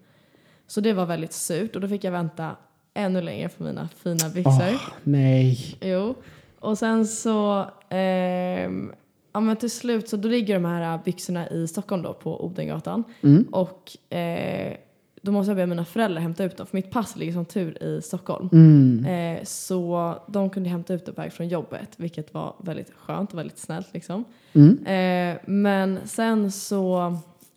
Så det var väldigt surt och då fick jag vänta ännu längre på mina fina byxor. Åh, nej. Jo. Och sen så, ehm, ja men till slut så då ligger de här byxorna i Stockholm då på Odengatan. Mm. Och eh, då måste jag be mina föräldrar hämta ut dem för mitt pass ligger som tur i Stockholm. Mm. Eh, så de kunde hämta ut dem på väg från jobbet vilket var väldigt skönt och väldigt snällt liksom. Mm. Eh, men sen så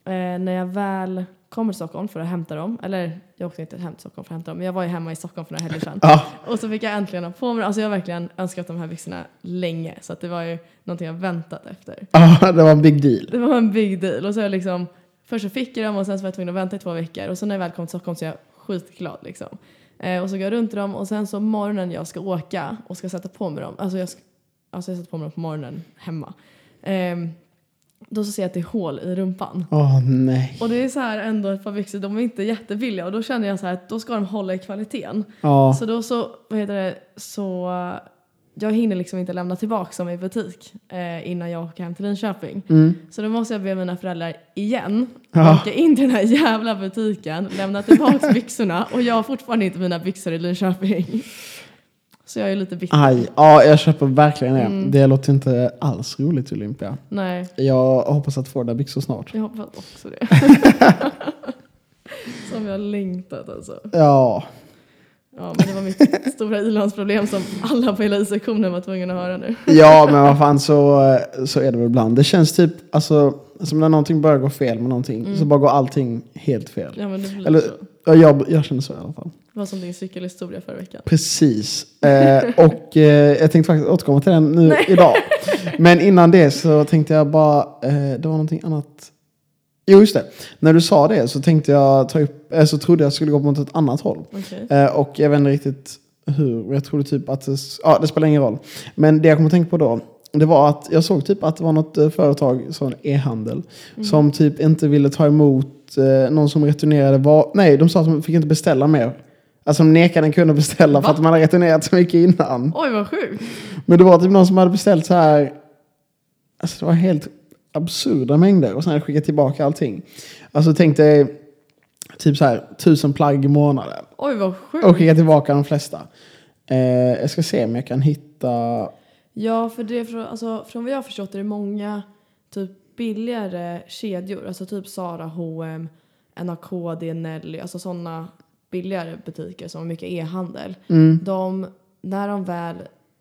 eh, när jag väl kommer till Stockholm för att hämta dem, eller jag åkte inte hem till Stockholm för att hämta dem, men jag var ju hemma i Stockholm för några helger sedan. [laughs] Ja. Och så fick jag äntligen ha på mig Alltså jag har verkligen önskat de här byxorna länge så att det var ju någonting jag väntat efter. [laughs] ja, det var en big deal. Det var en big deal. Och så jag liksom, först så fick jag dem och sen så var jag tvungen att vänta i två veckor. Och så när jag väl kom till Stockholm så är jag skitglad liksom. Eh, och så går jag runt i dem och sen så morgonen jag ska åka och ska sätta på mig dem. Alltså jag, alltså jag sätter på mig dem på morgonen hemma. Ehm, då så ser jag att det är hål i rumpan. Åh nej. Och det är så här ändå ett par byxor, de är inte jättebilliga och då känner jag så här att då ska de hålla i kvaliteten. Ja. Så då så, vad heter det, så jag hinner liksom inte lämna tillbaka dem i butik eh, innan jag åker hem till Linköping. Mm. Så då måste jag be mina föräldrar igen Ja. åka in till den här jävla butiken, lämna tillbaka byxorna och jag har fortfarande inte mina byxor i Linköping. Så jag är lite bitter. Aj, ja jag köper verkligen det. Mm. Det låter inte alls roligt Olympia. Nej, Jag hoppas att få där byxor snart. jag hoppas också det. [laughs] Som jag längtat alltså. Ja, Ja, men det var mitt [laughs] stora ilandsproblem som alla på hela I-sektionen var tvungna att höra nu. [laughs] ja men vad fan så, så är det väl ibland. Det känns typ, alltså, som när någonting börjar gå fel med någonting, så bara går allting helt fel. Ja, men det blir Eller, så. ja, jag, jag känner så i alla fall. Det var som din cykelhistoria förra veckan. Precis. Eh, [laughs] och eh, jag tänkte faktiskt återkomma till den nu idag. Men innan det så tänkte jag bara, eh, det var någonting annat. Jo, just det. När du sa det så tänkte jag ta upp, eh, så trodde jag skulle gå mot ett annat håll. Okej. Eh, och jag vet inte riktigt hur. Jag trodde typ att det, ja, det spelar ingen roll. Men det jag kom att tänka på då, det var att jag såg typ att det var något eh, företag, sån e-handel, som typ inte ville ta emot eh, någon som returnerade var Nej, de sa att de fick inte beställa mer. Alltså de nekade en kund att beställa för Va? att de hade returnerat så mycket innan. Oj, vad sjukt. Men det var typ någon som hade beställt så här, alltså det var helt absurda mängder och sen hade skickat tillbaka allting. Alltså tänk dig typ så här tusen plagg i månaden. Oj, vad sjukt. Och skicka tillbaka de flesta. Eh, jag ska se om jag kan hitta... Ja, för det är från, alltså, från vad jag har förstått är det många typ billigare kedjor, alltså typ Zara, H&M, NAKD, Nelly, alltså sådana billigare butiker som har mycket e-handel. Mm. De, när de väl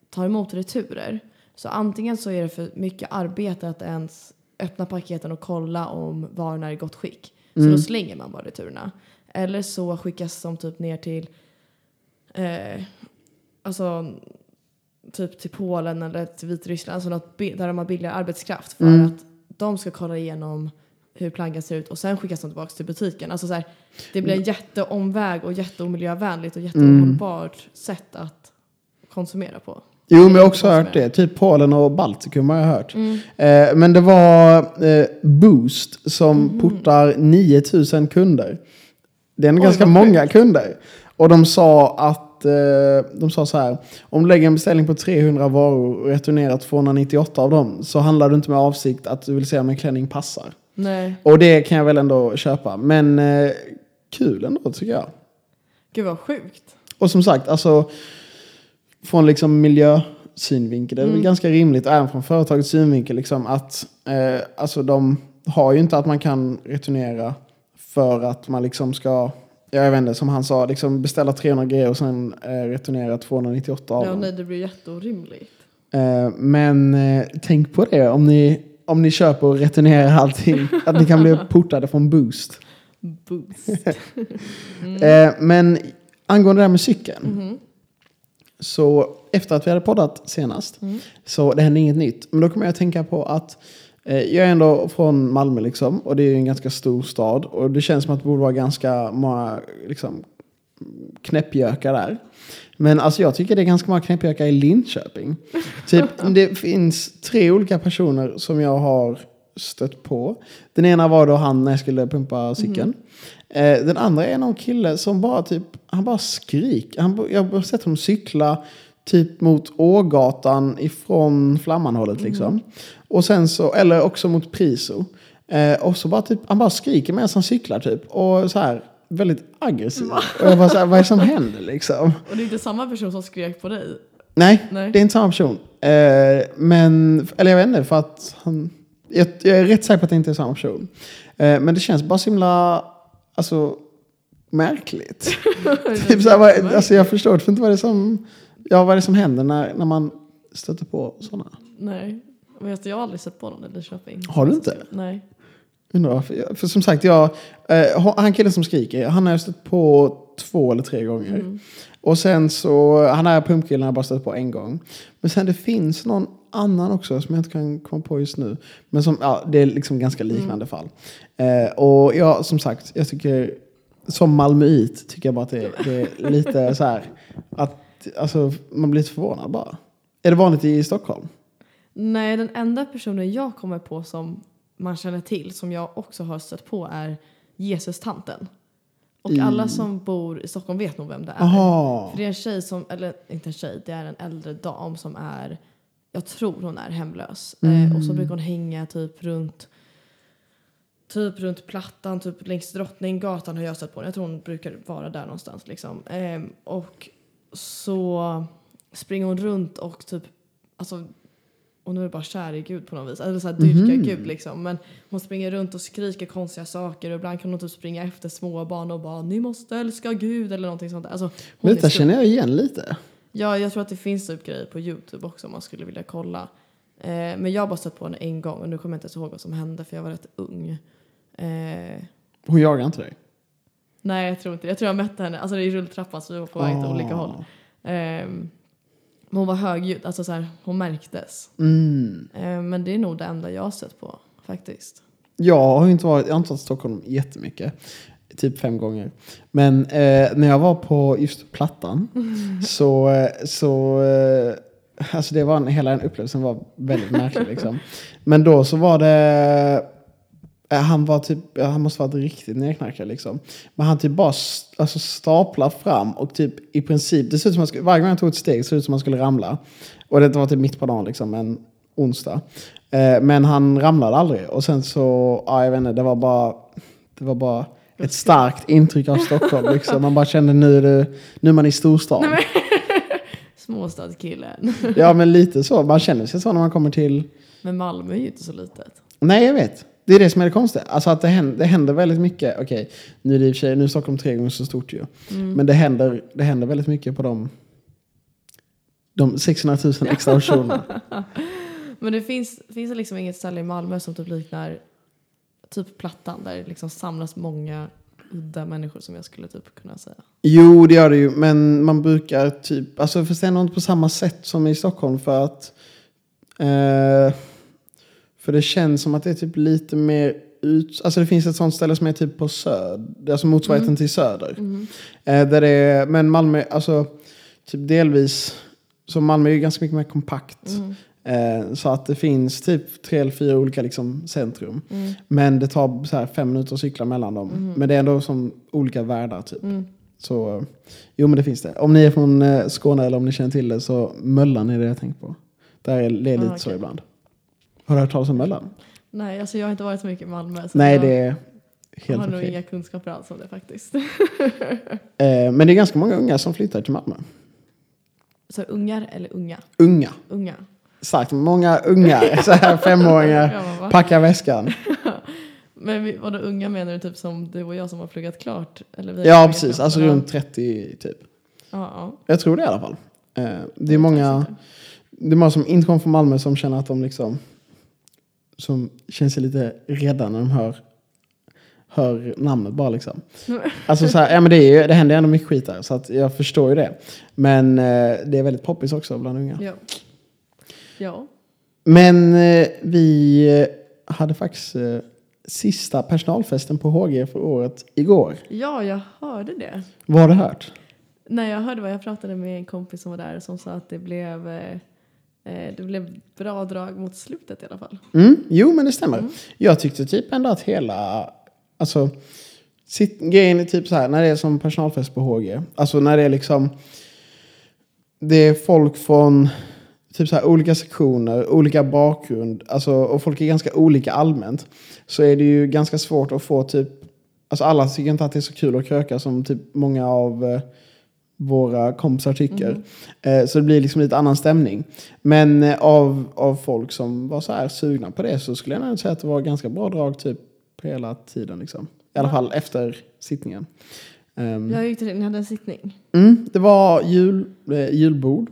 tar emot returer, så antingen så är det för mycket arbete att ens öppna paketen och kolla om varorna är i gott skick. Så då slänger man bara returerna. Eller så skickas de typ ner till eh, alltså typ till Polen eller till Vitryssland, alltså något där de har billigare arbetskraft för Mm. att de ska kolla igenom hur plaggen ser ut och sen skickas de tillbaka till butiken. Alltså så här, det blir en jätteomväg och jätteomiljövänligt och jätteohållbart sätt att konsumera på. Jo, men jag har också hört det. Typ Polen och Baltikum har jag hört. Eh, men det var eh, Boost som portar 9000 kunder. Det är en Oj, ganska många kunder. Och de sa att eh, de sa så här. Om du lägger en beställning på 300 varor och returnerar 298 av dem så handlar du inte med avsikt att du vill se om en klänning passar. Nej, Och det kan jag väl ändå köpa. Men eh, kul ändå tycker jag. gud vad sjukt. Och som sagt, alltså från liksom miljösynvinkel är det väl ganska rimligt, även från företagets synvinkel, liksom, att eh, alltså de har ju inte att man kan returnera för att man liksom ska, jag vet inte, som han sa, liksom beställa 300 grejer och sen eh, returnera 298 av Ja, dem. nej, det blir jätteorimligt. Eh, men eh, tänk på det om ni, om ni köper och returnerar allting, att ni kan bli [laughs] portade från Boost. Boost. [laughs] Eh, men angående det här med cykeln. Mhm. Så efter att vi hade poddat senast, så det hände inget nytt. Men då kommer jag att tänka på att eh, jag är ändå från Malmö liksom, och det är en ganska stor stad. Och det känns som att det borde vara ganska många liksom, knäppjökar där. Men alltså jag tycker det är ganska många knäppjökar i Linköping. [laughs] typ, det finns tre olika personer som jag har stött på. Den ena var då han när jag skulle pumpa cykeln. Eh, den andra är någon kille som bara typ, han bara skriker. Han, jag har sett honom cykla typ mot Ågatan ifrån Flammanhållet liksom. Och sen så, eller också mot Priso. Eh, och så bara typ, han bara skriker medan han cyklar typ. Och så här, väldigt aggressiv. Och jag bara så här, vad är det som händer liksom? Och det är inte samma person som skrek på dig. Nej, Nej. det är inte samma person. Eh, men, eller jag vet inte, för att han... Jag, jag är rätt säker på att det inte är samma person. Eh, men det känns bara så himla alltså, märkligt. [laughs] typ så här, alltså jag förstår inte vad det är som, ja, vad det som händer när, när man stöter på sådana. Nej, jag har aldrig sett på någon i Lidköping. Har du inte? Nej. Undrar jag- För som sagt, jag, eh, han killen som skriker, han har jag stött på två eller tre gånger. Mm. Och sen så, han är pumpkillen har jag bara stött på en gång. Men sen det finns någon annan också som jag inte kan komma på just nu. Men som, ja, det är liksom ganska liknande fall. Eh, och jag, som sagt, jag tycker, som malmöit tycker jag bara att det, det är lite [laughs] så här, att alltså, man blir lite förvånad bara. Är det vanligt i Stockholm? Nej, den enda personen jag kommer på som man känner till, som jag också har stött på, är Jesus-tanten. Och I- alla som bor i Stockholm vet nog vem det är. Aha. För det är en tjej som, eller inte en tjej, det är en äldre dam som är, jag tror hon är hemlös. Eh, och så brukar hon hänga typ runt Typ runt Plattan, typ längs Drottninggatan har jag stött på henne. Jag tror hon brukar vara där någonstans liksom. Ehm, och så springer hon runt och typ, alltså nu är bara kär i Gud på något vis. Eller så här dyrkar Gud liksom. Men hon springer runt och skriker konstiga saker och ibland kan hon typ springa efter små barn och bara ni måste älska Gud eller någonting sånt där. Alltså, hon skum. känner jag igen lite. Ja, jag tror att det finns typ grejer på Youtube också om man skulle vilja kolla. Eh, men jag har bara stött på henne en gång och nu kommer jag inte ens ihåg vad som hände för jag var rätt ung. Eh, Hon jagar inte dig? nej, jag tror inte Jag tror jag mötte henne, alltså det är i rulltrappan så vi var på väg åt Ah. olika håll. Ehm, men hon var högljudd, alltså så här, hon märktes. Mm. Ehm, men det är nog det enda jag har stött på faktiskt. Jag har inte varit, jag har inte varit i Stockholm jättemycket. Typ fem gånger. Men eh, när jag var på just Plattan [laughs] så, eh, så eh, alltså det var en, hela den upplevelsen var väldigt märklig liksom. Men då så var det, eh, han var typ, han måste varit riktigt nedknarkad liksom. Men han typ bara alltså, staplar fram och typ i princip, det ser ut som skulle, varje gång han tog ett steg så det ut som han skulle ramla. Och det var typ mitt på dagen liksom, en onsdag. Eh, men han ramlade aldrig. Och sen så, ja jag vet inte, det var bara, det var bara ett starkt intryck av Stockholm. Liksom. Man bara kände nu är, det, nu är man i storstan. [laughs] Småstadskillen. Ja men lite så, man känner sig så när man kommer till, men Malmö är ju inte så litet. nej jag vet. Det är det som är det konstiga. Alltså att det händer, det händer väldigt mycket. Okej, nu är det i och för sig, nu är Stockholm tre gånger så stort ju. Men det händer, det händer väldigt mycket på de, de 600 000 extra optionerna. [laughs] Men det finns, finns det liksom inget ställe i Malmö som typ liknar typ Plattan där det liksom samlas många udda människor som jag skulle typ kunna säga. Jo, det gör det ju. Men man brukar typ, alltså är nog inte på samma sätt som i Stockholm för att eh, för det känns som att det är typ lite mer ut, alltså det finns ett sånt ställe som är typ på söder, alltså motsvarigheten till söder. Eh, där det är, men Malmö, alltså typ delvis, så Malmö är ju ganska mycket mer kompakt. Eh, så att det finns typ tre eller fyra olika liksom, centrum. Men det tar så fem minuter att cykla mellan dem. Men det är ändå som olika världar typ. Så eh, jo men det finns det. Om ni är från eh, Skåne eller om ni känner till det så Möllan är det jag tänker på. Där är det lite Ah, så okej. ibland. Har du hört talas om Möllan? Nej, alltså jag har inte varit så mycket i Malmö. Så Nej jag det är helt har nog okej. inga kunskaper alls om det faktiskt. [laughs] Eh, men det är ganska många unga som flyttar till Malmö. så ungar eller unga? Unga. Unga. Sagt, många unga, [laughs] så här femåringar, packar väskan. [laughs] Men vi- vadå unga menar du typ som du och jag som har pluggat klart? Eller vi Ja precis, klart? alltså runt 30 typ. Ja, ja. Jag tror det i alla fall. Eh, det är många, det är många som inte kommer från Malmö som känner att de liksom som känner sig lite rädda när de hör, hör namnet bara liksom. [laughs] Alltså så här, ja men det, är ju, det händer ändå mycket skit där så att jag förstår ju det. Men eh, det är väldigt poppis också bland unga. Ja. Ja. Men eh, vi eh, hade faktiskt eh, sista personalfesten på HG för året igår. Ja, jag hörde det. Vad har du hört? Nej, jag hörde vad jag pratade med en kompis som var där som sa att det blev, eh, eh, det blev bra drag mot slutet i alla fall. Mm, jo, men det stämmer. Jag tyckte typ ändå att hela... Alltså, sitt, grejen är typ så här, när det är som personalfest på HG. Alltså när det är liksom... Det är folk från typ så här, olika sektioner, olika bakgrund. Alltså, och folk är ganska olika allmänt. Så är det ju ganska svårt att få typ... Alltså alla tycker inte att det är så kul att kröka som typ många av eh, våra kompisar tycker. Eh, så det blir liksom lite annan stämning. Men eh, av, av folk som var så här sugna på det så skulle jag nog säga att det var ganska bra drag typ på hela tiden. Liksom. I alla fall efter sittningen. Ehm, Jag gick till ni hade en sittning. mm, det var jul, eh, julbord.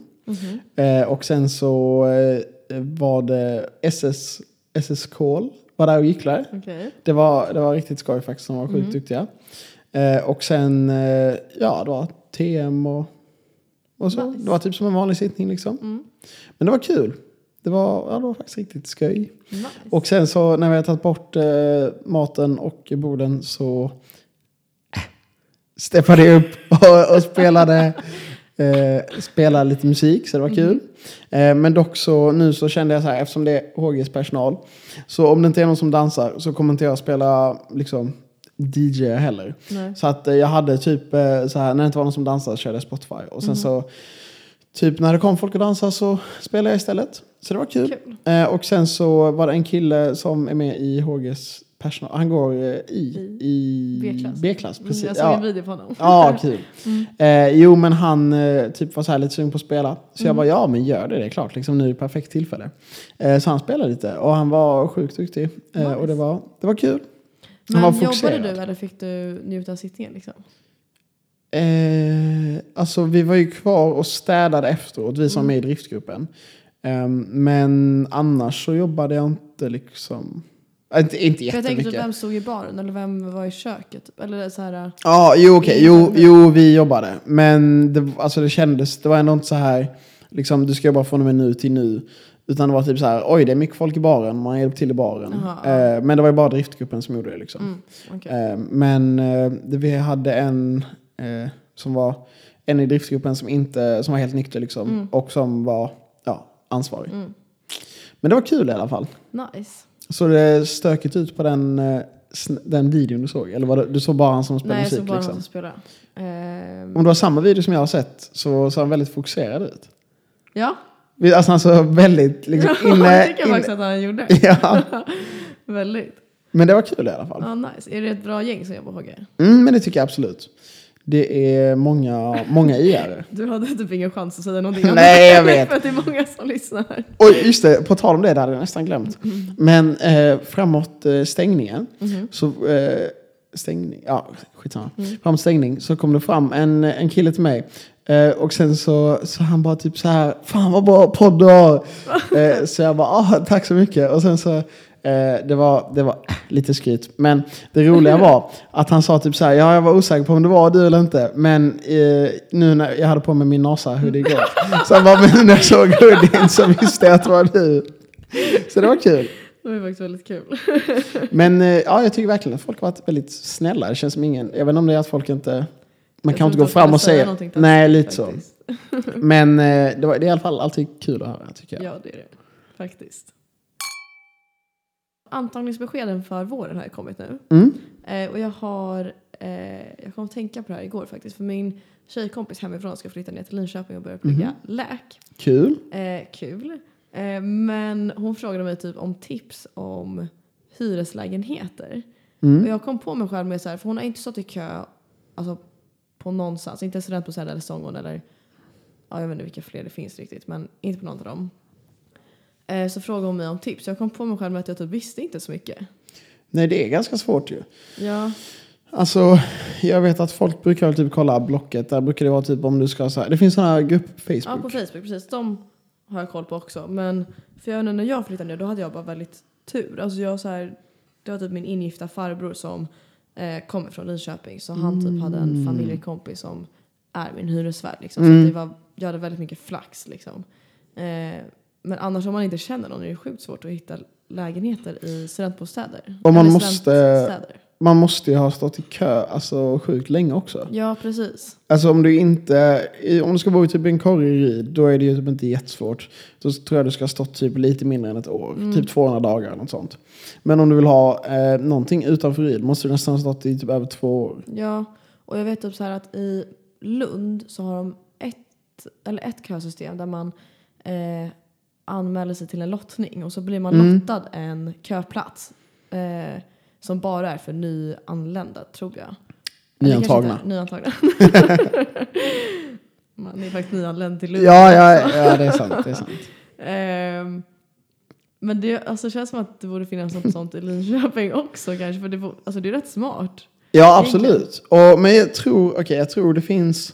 Eh, och sen så eh, var det SS, SS Call var där och gycklade. Okej. Det var, det var riktigt skoj faktiskt, de var sjukt Mm. duktiga. Eh, och sen, eh, ja det var TM och, och så. Nice. Det var typ som en vanlig sittning liksom. Mm. Men det var kul. Det var, ja, det var faktiskt riktigt skoj. Nice. Och sen så när vi hade tagit bort eh, maten och borden så äh, steppade jag upp och, och spelade, [laughs] eh, spelade lite musik så det var kul. Eh, men dock så nu så kände jag så här eftersom det är HGs personal så om det inte är någon som dansar så kommer inte jag spela liksom DJ heller. Nej. Så att eh, jag hade typ eh, så här när det inte var någon som dansade så körde jag Spotify och sen så typ när det kom folk och dansade så spelade jag istället. Så det var kul. Kul. Eh, och sen så var det en kille som är med i HGs personal. Han går eh, i, i B-klass. B-klass. Precis. Mm, Jag såg en video på honom. ja, kul. [laughs] Eh, jo, men han eh, typ var så här lite sugen på att spela. Så jag bara, ja men gör det, det är klart. Liksom, nu är det perfekt tillfälle. Eh, så han spelade lite och han var sjukt duktig. Eh, och det var, det var kul. Han var Men jobbade fokuserad. du eller fick du njuta av sittningen liksom? Eh, alltså vi var ju kvar och städade efteråt, vi som är med i driftgruppen. Ehm, men annars så jobbade jag inte liksom... Inte, inte För jag tänkte jättemycket. typ, vem stod i baren eller vem var i köket? Eller så här, Ja, jo okej. Jo, jo, vi jobbade. Men det, alltså, det kändes, det var ändå inte så här, liksom, du ska jobba från och med nu till nu. Utan det var typ så här, oj det är mycket folk i baren, man hjälper till i baren. Jaha, Eh, men det var ju bara driftgruppen som gjorde det liksom. mm, okej. Eh, men eh, vi hade en eh, som var en i driftgruppen som, inte, som var helt nykter liksom. Mm. Och som var ja, ansvarig. Mm. Men det var kul i alla fall. Nice. Så det stökigt ut på den, eh, den videon du såg? Eller var det, du såg bara han som spelade Nej, jag musik? såg bara liksom? någon som spelade. Ehm, Om du har samma video som jag har sett så såg han väldigt fokuserad ut. ja, Alltså han såg väldigt liksom, [laughs] det inne... tycker jag faktiskt att han gjorde. [laughs] ja. Väldigt. Men det var kul i alla fall. Ja, nice. Är det ett bra gäng som jobbar på HG? Mm, men det tycker jag absolut. Det är många, många IR. Du hade typ ingen chans att säga någonting Nej, jag vet. För att det är många som lyssnar. Och just det, på tal om det, det hade jag nästan glömt. Men eh, framåt eh, stängningen, så eh, stängning, ja skitsamma. Framåt stängning så kom det fram en, en kille till mig. Eh, och sen så, så han bara typ så här, fan vad bra podd du har. [laughs] eh, så jag bara, ah, tack så mycket. Och sen så, eh, det var, det var lite skryt. Men det roliga var att han sa typ så här, ja jag var osäker på om det var du eller inte. Men eh, nu när jag hade på mig min NASA-hoodie igår. så [laughs] han bara, men när jag såg hoodien så visste jag att det var du. Så det var kul. Det var faktiskt väldigt kul. [laughs] Men eh, ja, jag tycker verkligen att folk har varit väldigt snälla. Det känns som ingen, jag vet inte om det är att folk inte, man Jag kan inte gå fram och säga nej lite så. [laughs] Men eh, det, var, det är i alla fall alltid kul att höra tycker jag. Ja, det är det. Faktiskt. Antagningsbeskeden för våren har ju kommit nu. Mm. Eh, och jag har, eh, jag kom att tänka på det här igår faktiskt. För min tjejkompis hemifrån ska flytta ner till Linköping och börja plugga Mhm. läk. Kul. Eh, kul. Eh, men hon frågade mig typ om tips om hyreslägenheter. Mm. Och jag kom på mig själv med så här, för hon har inte stått i kö alltså, på någonstans. Inte studentbostäder eller Sångon eller ja, jag vet inte vilka fler det finns riktigt. Men inte på någon av dem. Eh, så frågade hon mig om tips. Jag kom på mig själv med att jag typ visste inte så mycket. Nej, det är ganska svårt ju. Ja, Alltså, jag vet att folk brukar väl typ kolla Blocket. Där brukar det vara typ om du ska så här. Det finns sådana här grupp på Facebook. ja på Facebook precis. De har jag koll på också. Men för jag, när jag flyttade ner då hade jag bara väldigt tur. Alltså jag så här, det var typ min ingifta farbror som eh, kommer från Linköping. Så han typ hade en familjekompis som är min hyresvärd. Liksom. Så Mm. att det var, jag hade väldigt mycket flax. Liksom. Eh, men annars om man inte känner någon är det sjukt svårt att hitta lägenheter i studentbostäder. Och man Eller måste-. Man måste ju ha stått i kö alltså sjukt länge också. Ja, precis. Alltså om du inte, om du ska bo i typ en Ryd, då är det ju typ inte jättesvårt. Då tror jag du ska ha stått typ lite mindre än ett år, Mm. typ 200 dagar eller något sånt. Men om du vill ha eh, någonting utanför Ryd måste du nästan ha stått i typ över två år. Ja, och jag vet typ så här att i Lund så har de ett, eller ett kösystem där man eh, anmäler sig till en lottning och så blir man Mm. lottad en köplats eh, som bara är för nyanlända, tror jag. Nyantagna. Nyantagna. [laughs] man är faktiskt nyanländ till Lund. Ja, ja, ja, det är sant. Det är sant. [laughs] Ehm, men det alltså, känns som att det borde finnas något sånt i Linköping också kanske. För det, alltså, det är rätt smart. Ja, absolut. Och, men jag tror, okay, jag tror det finns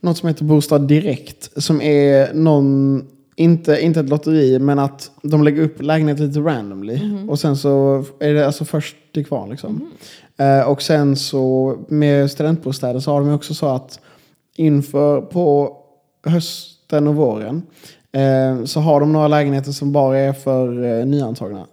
något som heter Bostad Direkt. Som är någon, inte, inte ett lotteri, men att de lägger upp lägenheter lite randomly. Mhm. Och sen så är det alltså först till kvar liksom. Eh, och sen så med studentbostäder så har de också så att inför på hösten och våren eh, så har de några lägenheter som bara är för eh, nyantagna.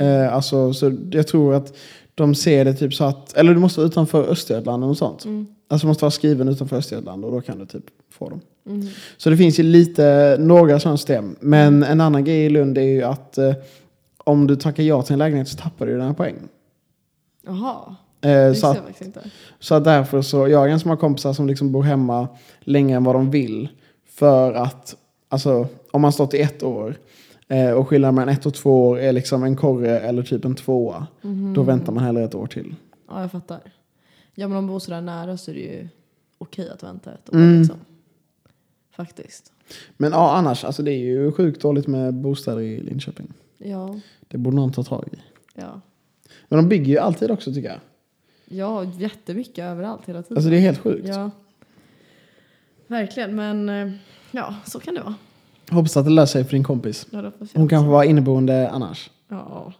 Eh, alltså, så jag tror att de ser det typ så att, eller du måste vara utanför Östergötland och sånt. Mm. Alltså måste vara skriven utanför Östergötland och då kan du typ få dem. Mhm. Så det finns ju lite, några sådana system. Men en annan grej i Lund är ju att eh, om du tackar ja till en lägenhet så tappar du dina poäng. Jaha, Eh, så, att, faktiskt inte. så att därför så, jag har ganska många kompisar som liksom bor hemma längre än vad de vill. För att, alltså om man stått i ett år eh, och skillnaden mellan ett och två år är liksom en korre eller typ en tvåa. Då väntar man hellre ett år till. Ja, jag fattar. Ja, men om man bor sådär nära så är det ju okej att vänta ett år. Mm. Liksom. Faktiskt. Men ja, annars, alltså det är ju sjukt dåligt med bostäder i Linköping. Ja, Det borde någon ta tag i. ja. Men de bygger ju alltid också tycker jag. Ja, jättemycket överallt hela tiden. Alltså det är helt sjukt. Ja. Verkligen, men eh, ja, så kan det vara. Hoppas att det löser sig för din kompis. Ja, det hoppas jag Hon kanske var inneboende annars. Ja.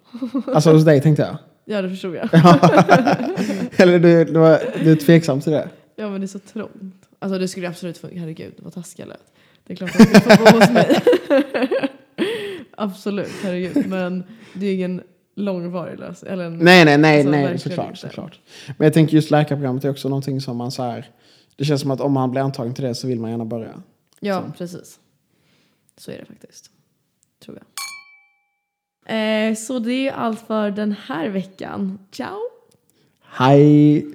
Alltså hos dig tänkte jag. Ja, det förstod jag. [laughs] Eller du, du, var, du är tveksam till det? Ja, men det är så trångt. Alltså det skulle absolut funka. Herregud, vad taskig jag lät. Det är klart att du får bo hos mig. [laughs] absolut, herregud. Men det är ingen långvarig lösning. Eller en, Nej, nej, nej, Alltså, nej såklart, inte. såklart. Men jag tänker just läkarprogrammet är också någonting som man så här. Det känns som att om man blir antagen till det så vill man gärna börja. Ja, Så. precis. Så är det faktiskt. Tror jag. Eh, så det är allt för den här veckan. Ciao! Hej!